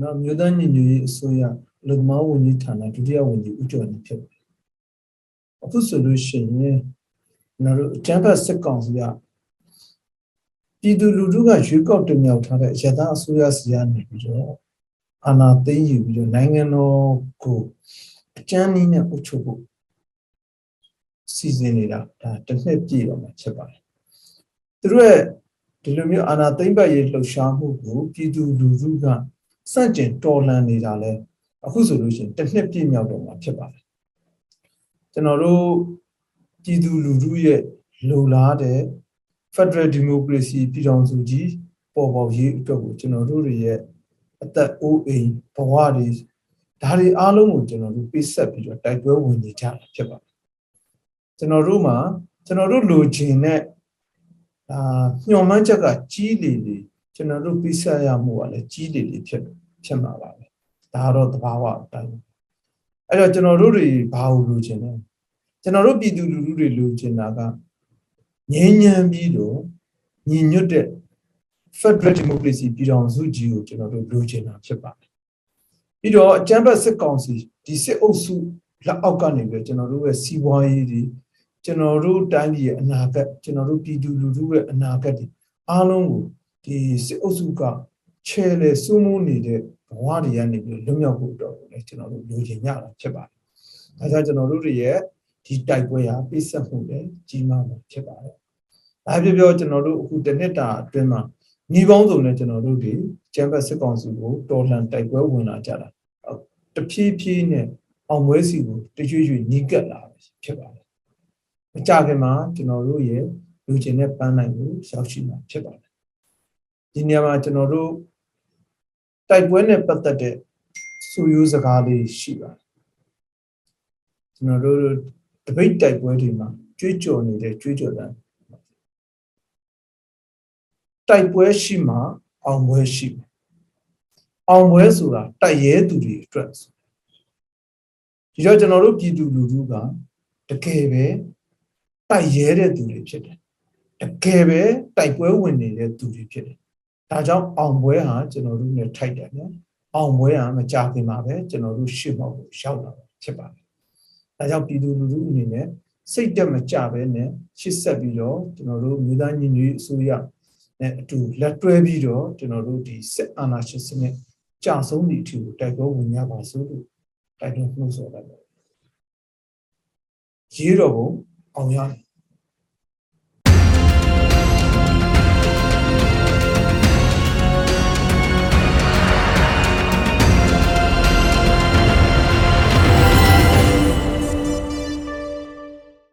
နော်မြို့သားညီညွတ်ရေးအစိုးရလူသမားဝန်ကြီးဌာနဒုတိယဝန်ကြီးဦးကျော်နေဖြစ်ပါတယ်အခုဆိုလို့ရှိရင်ကျွန်တော်တို့အကြမ်းဖက်စစ်ကောင်စီကပြည်သူလူထုကရွေးကောက်တင်မြှောက်ထားတဲ့ရသအစိုးရစီကနေပြီးတော့အာဏာသိမ်းယူပြီးတော့နိုင်ငံတော်ကိုအကြမ်းနည်းနဲ့အုပ်ချုပ်ဖို့စီစဉ်နေတာဒါတစ်နှစ်ပြည့်တော့မှဖြစ်ပါတယ်သူတို့ရဲ့ ဒီလိုမျိုးအာဏာသိမ်းပတ်ရေးလှုပ်ရှားမှုကိုပြည်သူလူထုကစန့်ကျင်တော်လှန်နေတာလဲအခုဆိုလို့ရှိရင်တစ်နှစ်ပြည့်မြောက်တော့မှဖြစ်ပါတယ်ကျွန်တော်တို့ပြည်သူလူထုရဲ့လိုလားတဲ့ Federal Democracy ပြည်ထောင်စုကြီးပေါ်ပေါက်ရေးအတွက်ကိုကျွန်တော်တို့တွေရဲ့အသက်အိုးအိမ်ဘဝတွေဒါတွေအားလုံးကိုကျွန်တော်တို့ပေးဆက်ပြီးတော့တိုက်ပွဲဝင်နေကြတာဖြစ်ပါတယ်ကျွန်တော်တို့မှာကျွန်တော်တို့လိုချင်တဲ့ အာညှော်မှန်းချက်ကကြီးလေလေကျွန်တော်တို့ပေးဆက်ရမှုကလည်းကြီးလေလေဖြစ်ဖြစ်မှာပါပဲဒါကတော့သဘာဝအတိုင်းအဲ့တော့ကျွန်တော်တို့တွေဘာလို့လိုချင်လဲကျွန်တော်တို့ပြည်သူလူထုတွေလိုချင်တာကငြိမ်းချမ်းပြီးတော့ညီညွတ်တဲ့ Federal Democracy ပြည်ထောင်စုကြီးကိုကျွန်တော်တို့လိုချင်တာဖြစ်ပါတယ်ပြီးတော့အကြမ်းဖက်စစ်ကောင်စီဒီစစ်အုပ်စုလက်အောက်ကနေပြီးကျွန်တော်တို့ရဲ့စီးပွားရေးတွေ ကျွန်တော်တို့တိုင်းပြည်ရဲ့အနာဂတ်ကျွန်တော်တို့ပြည်သူလူထုရဲ့အနာဂတ်တွေအားလုံးကိုဒီစစ်အုပ်စုကချဲလေစိုးမိုးနေတဲ့ဘဝတွေကနေပြီးလွတ်မြောက်ဖို့အတွက်ကိုလည်းကျွန်တော်တို့လိုချင်ကြတာဖြစ်ပါတယ်ဒါကြောင့်ကျွန်တော်တို့တွေရဲ့ဒီတိုက်ပွဲဟာပိတ်ဆက်မှုလည်းကြီးမားမှာဖြစ်ပါတယ်ဒါပြောပြောကျွန်တော်တို့အခုတစ်နှစ်တာအတွင်းမှာညီပေါင်းစုံနဲ့ကျွန်တော်တို့ဒီကျမ်းဘတ်စစ်ကောင်စီကိုတော်လှန်တိုက်ပွဲဝင်လာကြတာတဖြည်းဖြည်းနဲ့အောင်ပွဲစီကိုတရွေ့ရွေ့ညီးကပ်လာဖြစ်ပါတယ် မကြခင်မှာကျွန်တော်တို့ရဲ့လူချင်းတဲ့ပန်းနိုင်ကိုရောက်ရှိမှာဖြစ်ပါတယ်ဒီနေရာမှာကျွန်တော်တို့တိုက်ပွဲနဲ့ပတ်သက်တဲ့စူရိုးစကားလေးရှိပါတယ်ကျွန်တော်တို့တပိတ်တိုက်ပွဲတွေမှာကြွေးကြော်နေတဲ့ကြွေးကြော်တဲ့တိုက်ပွဲရှိမှအောင်ပွဲရှိမယ်အောင်ပွဲဆိုတာတိုက်ရဲသူတွေအတွက်ဒီတော့ကျွန်တော်တို့ပြည်သူလူထုကတကယ်ပဲ တိုက်ရဲတဲ့သူတွေဖြစ်တယ်တကယ်ပဲတိုက်ပွဲဝင်နေတဲ့သူတွေဖြစ်တယ်ဒါကြောင့်အောင်ပွဲဟာကျွန်တော်တို့ ਨੇ ထိုက်တယ်နော်အောင်ပွဲဟာမကြခင်မှာပဲကျွန်တော်တို့ရှေ့မောက်ကိုရောက်လာဖြစ်ပါတယ်ဒါကြောင့်ပြည်သူလူထုအနေနဲ့စိတ်တက်မကြပဲနဲ့ရှစ်ဆက်ပြီးတော့ကျွန်တော်တို့မြို့သားညီညွတ်ရေးအစိုးရနဲ့အတူလက်တွဲပြီးတော့ကျွန်တော်တို့ဒီစစ်အာဏာရှင်စနစ်ကြာဆုံးသည့်အထိကိုတိုက်ပွဲဝင်ရပါစို့လို့တိုက်တွန်းနှိုးဆော်လိုက်ပါတယ်ရေးတော်ဘုံအောင်ရမယ်